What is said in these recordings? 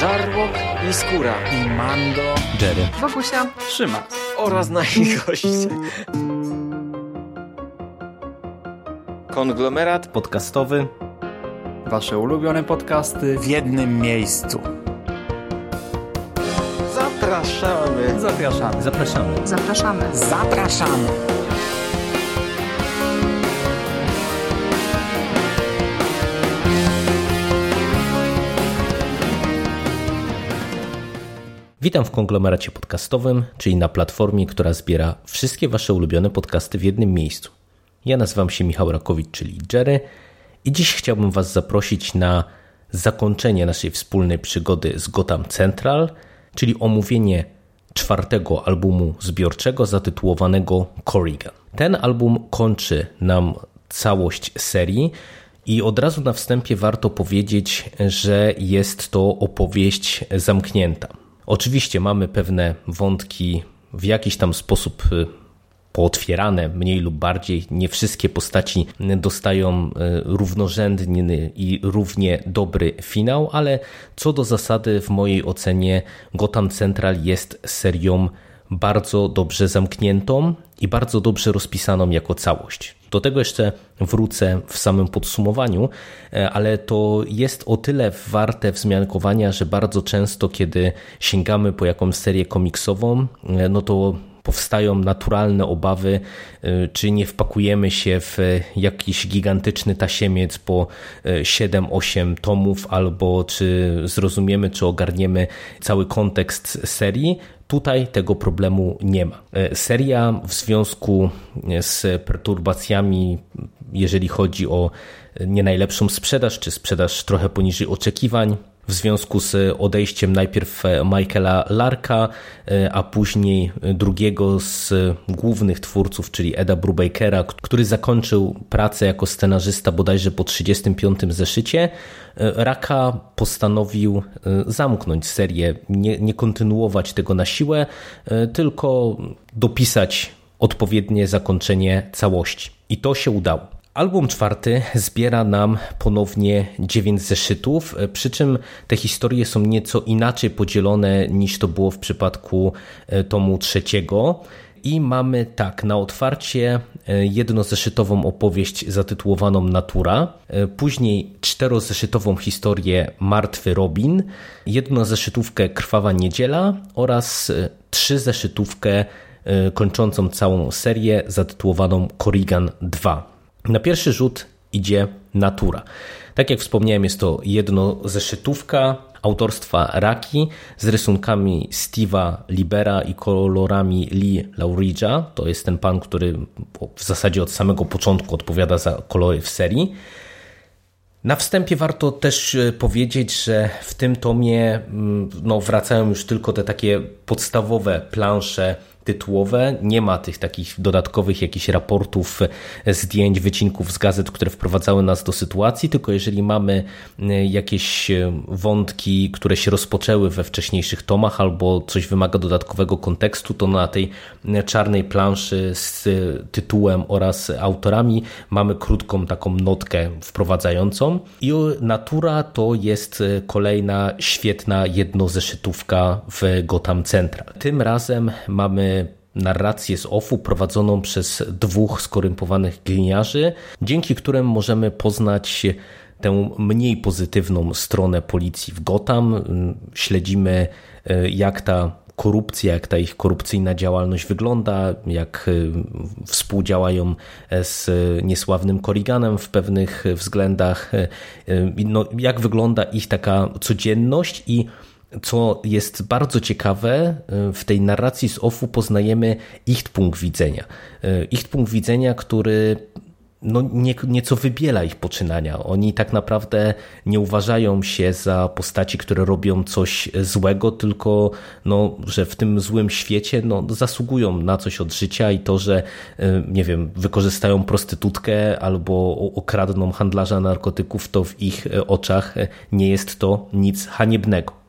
Żarłok i Skóra i Mando, Jerry, Wokusia, Trzyma oraz nasi goście. Konglomerat podcastowy. Wasze ulubione podcasty w jednym miejscu. Zapraszamy. Zapraszamy. Zapraszamy. zapraszamy. Zapraszamy. Witam w konglomeracie podcastowym, czyli na platformie, która zbiera wszystkie Wasze ulubione podcasty w jednym miejscu. Ja nazywam się Michał Rakowicz, czyli Jerry, i dziś chciałbym Was zaprosić na zakończenie naszej wspólnej przygody z Gotham Central, czyli omówienie czwartego albumu zbiorczego zatytułowanego Corrigan. Ten album kończy nam całość serii i od razu na wstępie warto powiedzieć, że jest to opowieść zamknięta. Oczywiście mamy pewne wątki w jakiś tam sposób y, pootwierane, mniej lub bardziej. Nie wszystkie postaci dostają y, równorzędny i równie dobry finał, ale co do zasady, w mojej ocenie, Gotham Central jest serią bardzo dobrze zamkniętą i bardzo dobrze rozpisaną jako całość. Do tego jeszcze wrócę w samym podsumowaniu, e, ale to jest o tyle warte wzmiankowania, że bardzo często, kiedy sięgamy po jakąś serię komiksową, e, no to powstają naturalne obawy, e, czy nie wpakujemy się w jakiś gigantyczny tasiemiec po 7-8 tomów, albo czy zrozumiemy, czy ogarniemy cały kontekst serii. Tutaj tego problemu nie ma. Seria w związku z perturbacjami, jeżeli chodzi o nie najlepszą sprzedaż, czy sprzedaż trochę poniżej oczekiwań, w związku z odejściem najpierw Michaela Larka, a później drugiego z głównych twórców, czyli Eda Brubakera, który zakończył pracę jako scenarzysta bodajże po 35 zeszycie, Raka postanowił zamknąć serię, nie, nie kontynuować tego na siłę, tylko dopisać odpowiednie zakończenie całości. I to się udało. Album czwarty zbiera nam ponownie dziewięć zeszytów, przy czym te historie są nieco inaczej podzielone niż to było w przypadku tomu trzeciego. I mamy tak, na otwarcie jednozeszytową opowieść zatytułowaną Natura, później czterozeszytową historię Martwy Robin, jednozeszytówkę Krwawa Niedziela oraz trzyzeszytówkę kończącą całą serię zatytułowaną Corrigan 2. Na pierwszy rzut idzie Natura. Tak jak wspomniałem, jest to jednozeszytówka autorstwa Raki z rysunkami Steve'a Libera i kolorami Lee Lauridge'a. To jest ten pan, który w zasadzie od samego początku odpowiada za kolory w serii. Na wstępie warto też powiedzieć, że w tym tomie no, wracają już tylko te takie podstawowe plansze tytułowe. Nie ma tych takich dodatkowych jakichś raportów, zdjęć, wycinków z gazet, które wprowadzały nas do sytuacji, tylko jeżeli mamy jakieś wątki, które się rozpoczęły we wcześniejszych tomach albo coś wymaga dodatkowego kontekstu, to na tej czarnej planszy z tytułem oraz autorami mamy krótką taką notkę wprowadzającą. I Natura to jest kolejna świetna jednozeszytówka w Gotham Central. Tym razem mamy narrację z OFU prowadzoną przez dwóch skorympowanych gliniarzy, dzięki którym możemy poznać tę mniej pozytywną stronę policji w Gotham. Śledzimy jak ta korupcja, jak ta ich korupcyjna działalność wygląda, jak współdziałają z niesławnym Corriganem w pewnych względach, no, jak wygląda ich taka codzienność i co jest bardzo ciekawe, w tej narracji z OFU poznajemy ich punkt widzenia. Ich punkt widzenia, który no nie, nieco wybiela ich poczynania. Oni tak naprawdę nie uważają się za postaci, które robią coś złego, tylko no, że w tym złym świecie no, zasługują na coś od życia i to, że nie wiem, wykorzystają prostytutkę albo okradną handlarza narkotyków, to w ich oczach nie jest to nic haniebnego.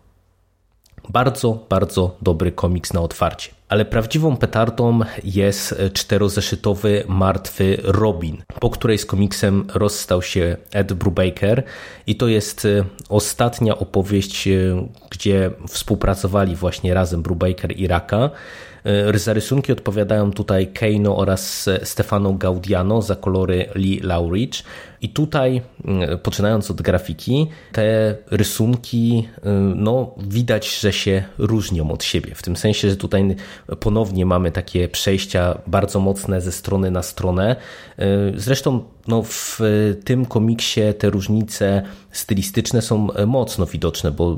Bardzo, bardzo dobry komiks na otwarcie. ale prawdziwą petardą jest czterozeszytowy Martwy Robin, po której z komiksem rozstał się Ed Brubaker i to jest ostatnia opowieść, gdzie współpracowali właśnie razem Brubaker i Raka. E, za rysunki odpowiadają tutaj Keino oraz Stefano Gaudiano, za kolory Lee Laurich. I tutaj, mm, poczynając od grafiki, te rysunki, y, no, widać, że się różnią od siebie. W tym sensie, że tutaj ponownie mamy takie przejścia bardzo mocne ze strony na stronę. Y, zresztą no, w tym komiksie te różnice stylistyczne są mocno widoczne, bo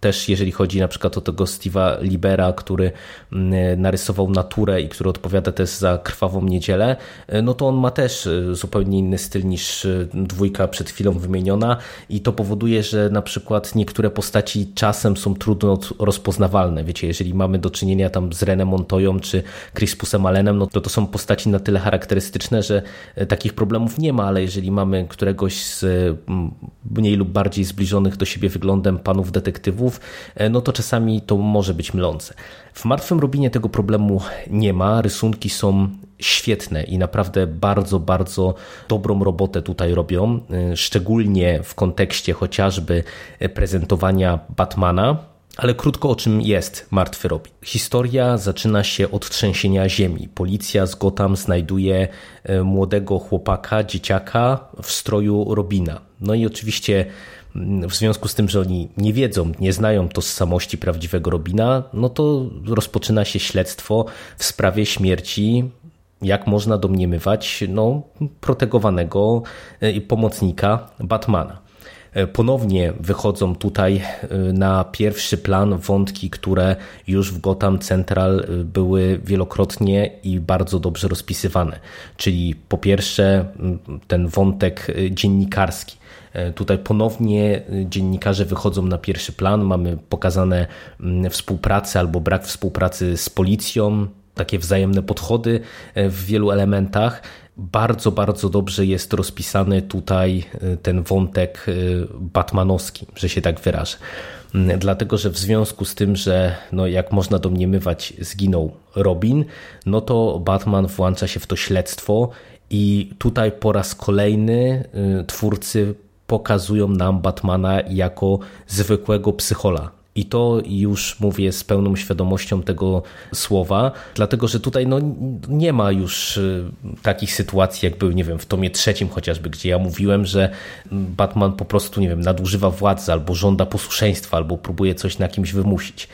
też jeżeli chodzi na przykład o tego Steve'a Libera, który mm, narysował naturę i który odpowiada też za Krwawą Niedzielę, y, no to on ma też zupełnie inny styl niż dwójka przed chwilą wymieniona i to powoduje, że na przykład niektóre postaci czasem są trudno rozpoznawalne. Wiecie, jeżeli mamy do czynienia tam z Renem Montoyą czy Crispusem Allenem, no to to są postaci na tyle charakterystyczne, że e, takich problemów nie ma, ale jeżeli mamy któregoś z mniej lub bardziej zbliżonych do siebie wyglądem panów detektywów, e, no to czasami to może być mylące. W Martwym Robinie tego problemu nie ma. Rysunki są świetne i naprawdę bardzo, bardzo dobrą robotę tutaj robią, y, szczególnie w kontekście chociażby prezentowania Batmana. Ale krótko o czym jest Martwy Robin. Historia zaczyna się od trzęsienia ziemi. Policja z Gotham znajduje y, młodego chłopaka, dzieciaka w stroju Robina. No i oczywiście w związku z tym, że oni nie wiedzą, nie znają tożsamości prawdziwego Robina, no to rozpoczyna się śledztwo w sprawie śmierci jak można domniemywać, no, protegowanego e, pomocnika Batmana. E, ponownie wychodzą tutaj e, na pierwszy plan wątki, które już w Gotham Central były wielokrotnie i bardzo dobrze rozpisywane. Czyli po pierwsze ten wątek dziennikarski. Tutaj ponownie dziennikarze wychodzą na pierwszy plan. Mamy pokazane współpracę albo brak współpracy z policją, takie wzajemne podchody e, w wielu elementach. Bardzo, bardzo dobrze jest rozpisany tutaj e, ten wątek e, batmanowski, że się tak wyrażę. Mm, dlatego, że w związku z tym, że no jak można domniemywać, zginął Robin, no to Batman włącza się w to śledztwo i tutaj po raz kolejny twórcy pokazują nam Batmana jako zwykłego psychola, i to już mówię z pełną świadomością tego słowa, dlatego że tutaj no, nie ma już y, takich sytuacji, jak były, nie wiem, w tomie trzecim chociażby, gdzie ja mówiłem, że Batman po prostu, nie wiem, nadużywa władzy albo żąda posłuszeństwa, albo próbuje coś na kimś wymusić.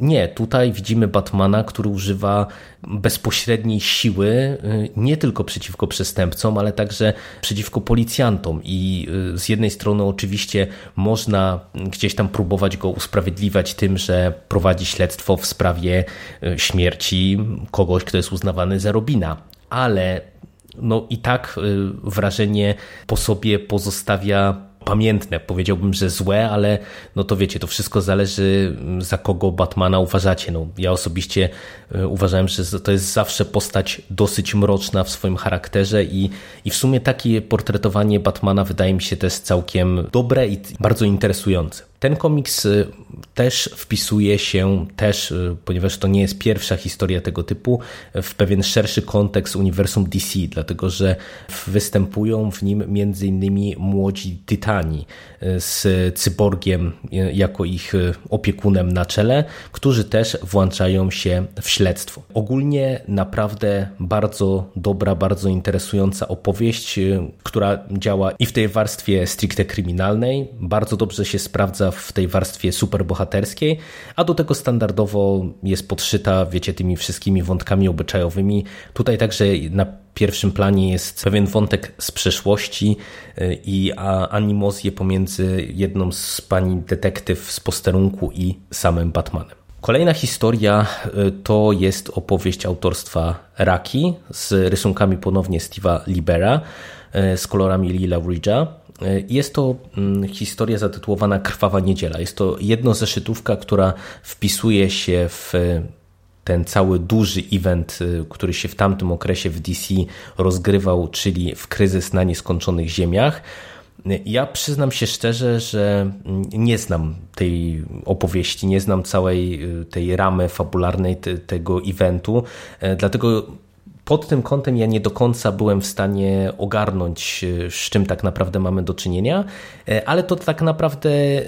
Nie, tutaj widzimy Batmana, który używa bezpośredniej siły y, nie tylko przeciwko przestępcom, ale także przeciwko policjantom. I y, z jednej strony oczywiście można gdzieś tam próbować go usprawiedliwiać tym, że prowadzi śledztwo w sprawie y, śmierci kogoś, kto jest uznawany za Robina, ale no i tak wrażenie po sobie pozostawia pamiętne, powiedziałbym, że złe, ale no to wiecie, to wszystko zależy za kogo Batmana uważacie. No, ja osobiście e, uważałem, że to jest zawsze postać dosyć mroczna w swoim charakterze i, i w sumie takie portretowanie Batmana wydaje mi się też całkiem dobre i bardzo interesujące. Ten komiks y, też wpisuje się, też, y, ponieważ to nie jest pierwsza historia tego typu, w pewien szerszy kontekst uniwersum DC, dlatego że występują w nim innymi młodzi Tytani y, z Cyborgiem jako ich opiekunem na czele, którzy też włączają się w śledztwo. Ogólnie naprawdę bardzo dobra, bardzo interesująca opowieść, która działa i w tej warstwie stricte kryminalnej, bardzo dobrze się sprawdza w tej warstwie superbohaterskiej, a do tego standardowo jest podszyta, wiecie, tymi wszystkimi wątkami obyczajowymi. Tutaj także na pierwszym planie jest pewien wątek z przeszłości y, i animozje pomiędzy jedną z pani detektyw z posterunku i samym Batmanem. Kolejna historia y, to jest opowieść autorstwa Raki z rysunkami ponownie Steve'a Libera, y, z kolorami Lila Ridge'a. Jest to mm, historia zatytułowana Krwawa Niedziela. Jest to jednozeszytówka, która wpisuje się w ten cały duży event, y, który się w tamtym okresie w DC rozgrywał, czyli w kryzys na nieskończonych ziemiach. Ja przyznam się szczerze, że nie znam tej opowieści, nie znam całej tej ramy fabularnej te, tego eventu, dlatego pod tym kątem ja nie do końca byłem w stanie ogarnąć, e, z czym tak naprawdę mamy do czynienia, e, ale to tak naprawdę e,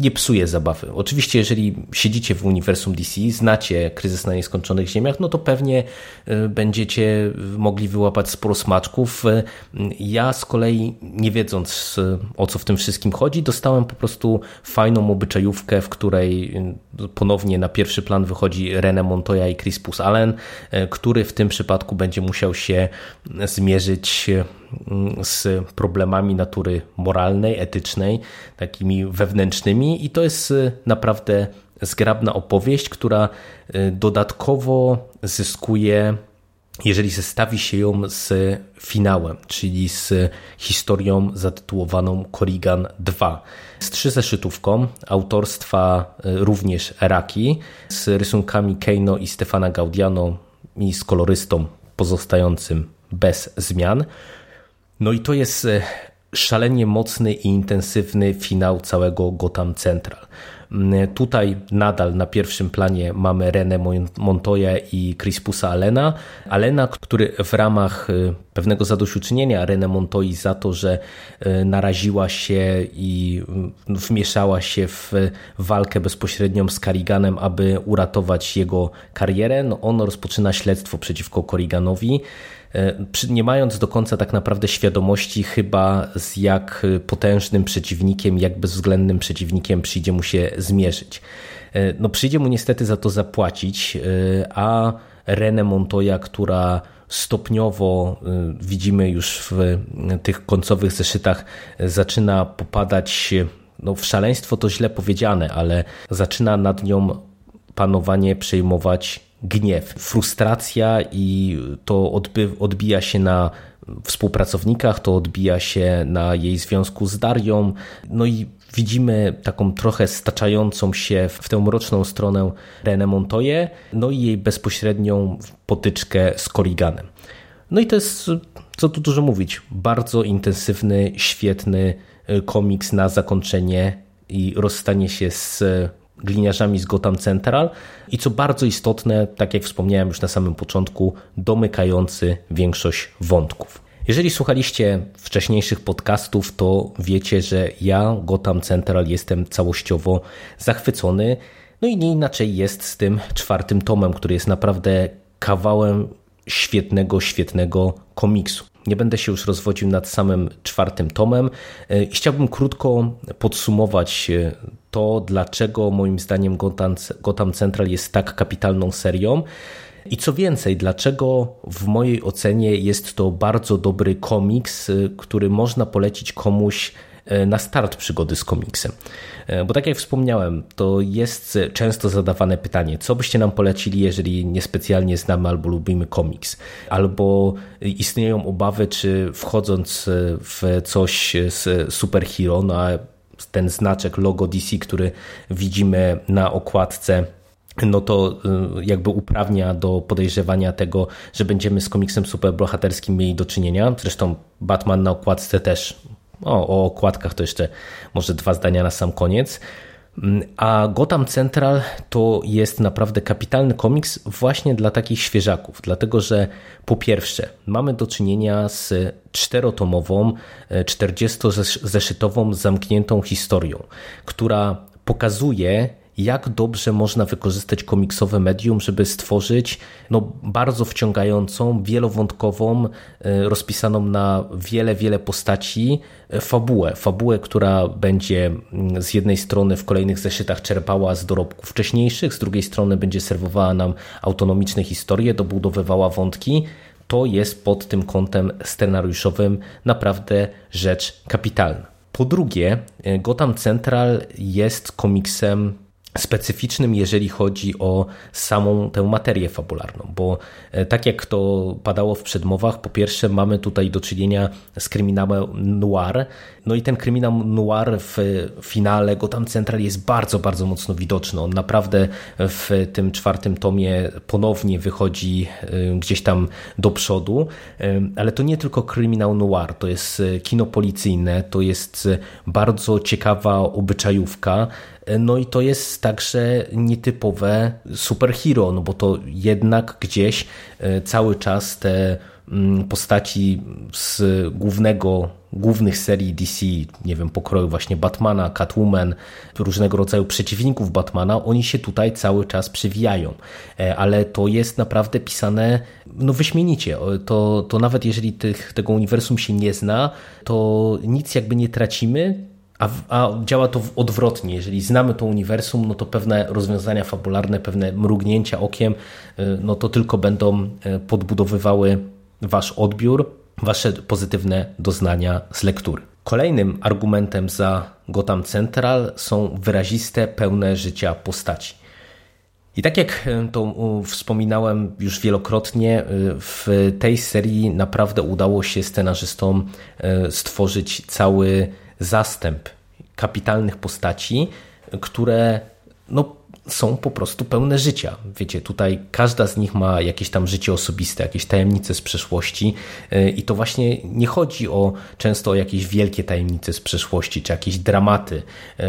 nie psuje zabawy. Oczywiście, jeżeli siedzicie w uniwersum DC, znacie kryzys na nieskończonych ziemiach, no to pewnie będziecie mogli wyłapać sporo smaczków. Ja z kolei, nie wiedząc o co w tym wszystkim chodzi, dostałem po prostu fajną obyczajówkę, w której ponownie na pierwszy plan wychodzi René Montoya i Crispus Allen, który w tym przypadku będzie musiał się zmierzyć mm, z problemami natury moralnej, etycznej, takimi wewnętrznymi, i to jest y, naprawdę zgrabna opowieść, która y, dodatkowo zyskuje jeżeli zestawi się ją z finałem, czyli z historią zatytułowaną Korrigan 2. Z trzyzeszytówką autorstwa y, również Raki, z rysunkami Keino i Stefana Gaudiano i z kolorystą pozostającym bez zmian. No i to jest e, szalenie mocny i intensywny finał całego Gotham Central. Mm, tutaj nadal na pierwszym planie mamy René Montoya i Crispusa Alena. Alena, który w ramach y, pewnego zadośćuczynienia René Montoi za to, że y, naraziła się i y, wmieszała się w walkę bezpośrednią z Carriganem, aby uratować jego karierę, no on rozpoczyna śledztwo przeciwko Corriganowi nie mając do końca tak naprawdę świadomości chyba z jak potężnym przeciwnikiem, jak bezwzględnym przeciwnikiem przyjdzie mu się zmierzyć. E, no przyjdzie mu niestety za to zapłacić, e, a René Montoya, która stopniowo e, widzimy już w tych końcowych zeszytach zaczyna popadać no w szaleństwo to źle powiedziane, ale zaczyna nad nią panowanie przejmować gniew, frustracja i to odbija się na współpracownikach, to odbija się na jej związku z Darią. No i widzimy taką trochę staczającą się w tę mroczną stronę René Montoya, no i jej bezpośrednią potyczkę z Corriganem. No i to jest, co tu dużo mówić, bardzo intensywny, świetny y, komiks na zakończenie i rozstanie się z gliniarzami z Gotham Central i co bardzo istotne, tak jak wspomniałem już na samym początku, domykający większość wątków. Jeżeli słuchaliście wcześniejszych podcastów, to wiecie, że ja Gotham Central jestem całościowo zachwycony. No i nie inaczej jest z tym czwartym tomem, który jest naprawdę kawałem świetnego, świetnego komiksu. Nie będę się już rozwodził nad samym czwartym tomem. E, chciałbym krótko podsumować e, to, dlaczego moim zdaniem Gotham, Gotham Central jest tak kapitalną serią. I co więcej, dlaczego w mojej ocenie jest to bardzo dobry komiks, y, który można polecić komuś na start przygody z komiksem. Y, bo tak jak wspomniałem, to jest często zadawane pytanie, co byście nam polecili, jeżeli niespecjalnie znamy albo lubimy komiks, albo istnieją obawy, czy wchodząc w coś z superhero, no a ten znaczek logo DC, który widzimy na okładce no to jakby uprawnia do podejrzewania tego, że będziemy z komiksem superbohaterskim mieli do czynienia. Zresztą Batman na okładce też. O, o okładkach to jeszcze może dwa zdania na sam koniec. Mm, a Gotham Central to jest naprawdę kapitalny komiks właśnie dla takich świeżaków, dlatego że po pierwsze mamy do czynienia z czterotomową, 40-zeszytową e, zamkniętą historią, która pokazuje jak dobrze można wykorzystać komiksowe medium, żeby stworzyć no, bardzo wciągającą, wielowątkową, e, rozpisaną na wiele, wiele postaci e, fabułę. Fabułę, która będzie z jednej strony w kolejnych zeszytach czerpała z dorobków wcześniejszych, z drugiej strony będzie serwowała nam autonomiczne historie, dobudowywała wątki. To jest pod tym kątem scenariuszowym naprawdę rzecz kapitalna. Po drugie, e, Gotham Central jest komiksem specyficznym, jeżeli chodzi o samą tę materię fabularną, bo e, tak jak to padało w przedmowach, po pierwsze mamy tutaj do czynienia z kryminałem noir, no i ten kryminał noir w finale Gotham Central jest bardzo, bardzo mocno widoczny. On naprawdę w tym czwartym tomie ponownie wychodzi e, gdzieś tam do przodu, e, ale to nie tylko kryminał noir, to jest kino policyjne, to jest bardzo ciekawa obyczajówka, no i to jest także nietypowe superhero, no bo to jednak gdzieś e, cały czas te mm, postaci z głównego, głównych serii DC, nie wiem, pokroju właśnie Batmana, Catwoman, różnego rodzaju przeciwników Batmana, oni się tutaj cały czas przewijają. E, ale to jest naprawdę pisane no wyśmienicie. To, to nawet jeżeli tych, tego uniwersum się nie zna, to nic jakby nie tracimy, a, a, działa to odwrotnie. Jeżeli znamy to uniwersum, no to pewne rozwiązania fabularne, pewne mrugnięcia okiem, y, no to tylko będą y, podbudowywały wasz odbiór, wasze pozytywne doznania z lektury. Kolejnym argumentem za Gotham Central są wyraziste, pełne życia postaci. I tak jak y, to wspominałem już wielokrotnie, w tej serii naprawdę udało się scenarzystom stworzyć cały zastęp kapitalnych postaci, które no, są po prostu pełne życia. Wiecie, tutaj każda z nich ma jakieś tam życie osobiste, jakieś tajemnice z przeszłości y, i to właśnie nie chodzi o często o jakieś wielkie tajemnice z przeszłości czy jakieś dramaty,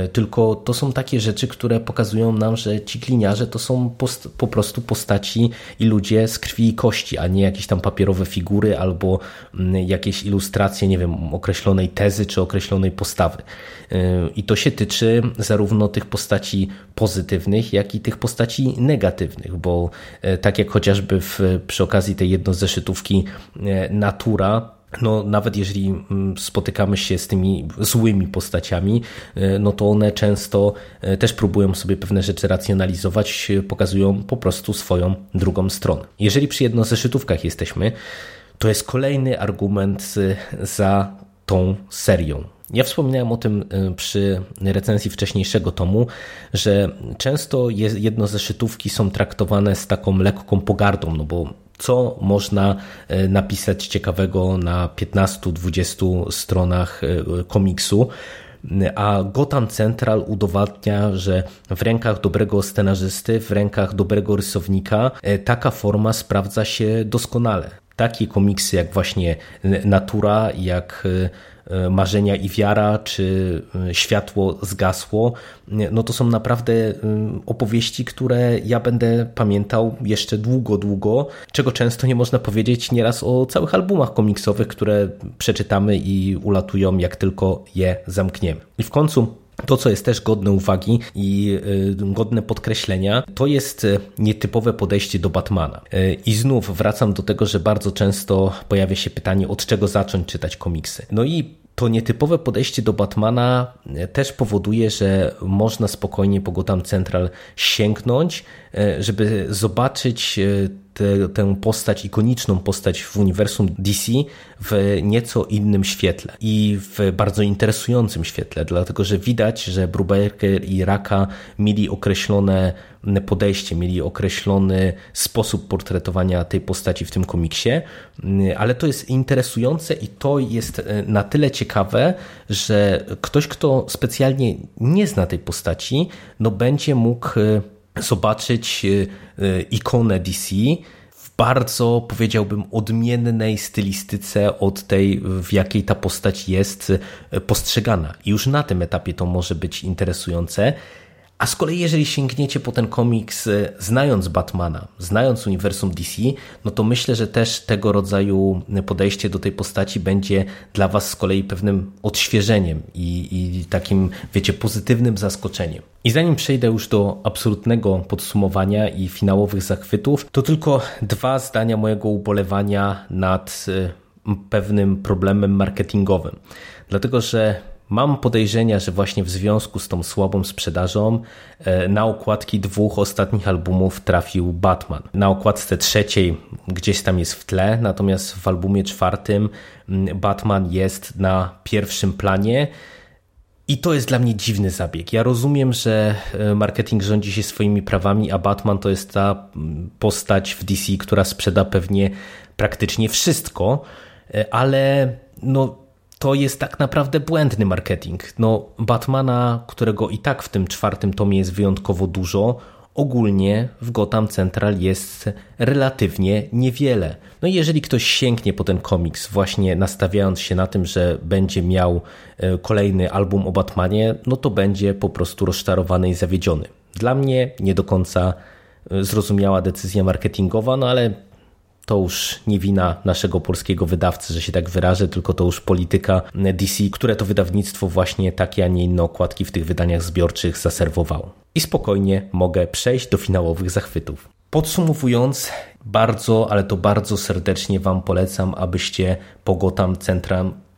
y, tylko to są takie rzeczy, które pokazują nam, że ci gliniarze to są post, po prostu postaci i ludzie z krwi i kości, a nie jakieś tam papierowe figury albo mm, jakieś ilustracje, nie wiem, określonej tezy czy określonej postawy. Y, I to się tyczy zarówno tych postaci pozytywnych, pozytywnych, jak i tych postaci negatywnych, bo e, tak jak chociażby w, przy okazji tej jednozeszytówki e, Natura, no, nawet jeżeli mm, spotykamy się z tymi złymi postaciami, e, no to one często też próbują sobie pewne rzeczy racjonalizować, pokazują po prostu swoją drugą stronę. Jeżeli przy jednozeszytówkach jesteśmy, to jest kolejny argument za tą serią. Ja wspominałem o tym y, przy recenzji wcześniejszego tomu, że często jedno ze szytówki są traktowane z taką lekką pogardą, no bo co można y, napisać ciekawego na 15-20 stronach y, komiksu, a Gotham Central udowadnia, że w rękach dobrego scenarzysty, w rękach dobrego rysownika taka forma sprawdza się doskonale. Takie komiksy jak właśnie Natura, jak E, marzenia i wiara, czy e, światło zgasło, no to są naprawdę e, opowieści, które ja będę pamiętał jeszcze długo, długo, czego często nie można powiedzieć nieraz o całych albumach komiksowych, które przeczytamy i ulatują, jak tylko je zamkniemy. I w końcu to, co jest też godne uwagi i godne podkreślenia, to jest nietypowe podejście do Batmana. I znów wracam do tego, że bardzo często pojawia się pytanie, od czego zacząć czytać komiksy. No i to nietypowe podejście do Batmana też powoduje, że można spokojnie po Gotham Central sięgnąć, żeby zobaczyć te, tę postać, ikoniczną postać w uniwersum DC w nieco innym świetle i w bardzo interesującym świetle, dlatego że widać, że Brubaker i Raka mieli określone podejście, mieli określony sposób portretowania tej postaci w tym komiksie, ale to jest interesujące i to jest na tyle ciekawe, że ktoś, kto specjalnie nie zna tej postaci, no będzie mógł zobaczyć y, y, ikonę DC w bardzo, powiedziałbym, odmiennej stylistyce od tej, w jakiej ta postać jest y, postrzegana. I już na tym etapie to może być interesujące. A z kolei, jeżeli sięgniecie po ten komiks, e, znając Batmana, znając uniwersum DC, no to myślę, że też tego rodzaju podejście do tej postaci będzie dla Was z kolei pewnym odświeżeniem i, i takim, wiecie, pozytywnym zaskoczeniem. I zanim przejdę już do absolutnego podsumowania i finałowych zachwytów, to tylko dwa zdania mojego ubolewania nad e, pewnym problemem marketingowym. Dlatego, że Mam podejrzenia, że właśnie w związku z tą słabą sprzedażą e, na okładki dwóch ostatnich albumów trafił Batman. Na okładce trzeciej gdzieś tam jest w tle, natomiast w albumie czwartym mm, Batman jest na pierwszym planie. I to jest dla mnie dziwny zabieg. Ja rozumiem, że e, marketing rządzi się swoimi prawami, a Batman to jest ta mm, postać w DC, która sprzeda pewnie praktycznie wszystko, e, ale no, to jest tak naprawdę błędny marketing. No, Batmana, którego i tak w tym czwartym tomie jest wyjątkowo dużo, ogólnie w Gotham Central jest relatywnie niewiele. No i jeżeli ktoś sięgnie po ten komiks, właśnie nastawiając się na tym, że będzie miał e, kolejny album o Batmanie, no to będzie po prostu rozczarowany i zawiedziony. Dla mnie nie do końca e, zrozumiała decyzja marketingowa, no ale to już nie wina naszego polskiego wydawcy, że się tak wyrażę, tylko to już polityka DC, które to wydawnictwo właśnie takie, a nie inne okładki w tych wydaniach zbiorczych zaserwowało. I spokojnie mogę przejść do finałowych zachwytów. Podsumowując, bardzo, ale to bardzo serdecznie Wam polecam, abyście po Gotham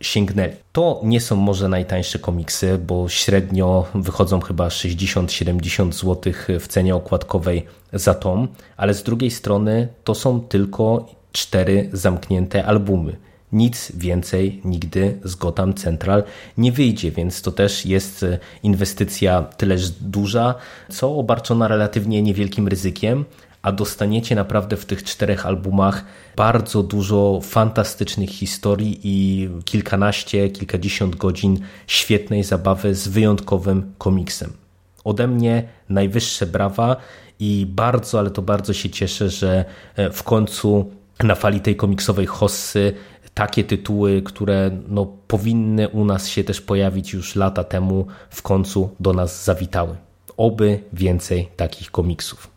sięgnęli. To nie są może najtańsze komiksy, bo średnio wychodzą chyba 60-70 zł w cenie okładkowej za tom, ale z drugiej strony to są tylko cztery zamknięte albumy. Nic więcej nigdy z Gotham Central nie wyjdzie, więc to też jest inwestycja tyleż duża, co obarczona relatywnie niewielkim ryzykiem, a dostaniecie naprawdę w tych czterech albumach bardzo dużo fantastycznych historii i kilkanaście, kilkadziesiąt godzin świetnej zabawy z wyjątkowym komiksem. Ode mnie najwyższe brawa i bardzo, ale to bardzo się cieszę, że e, w końcu na fali tej komiksowej hossy takie tytuły, które no, powinny u nas się też pojawić już lata temu, w końcu do nas zawitały. Oby więcej takich komiksów.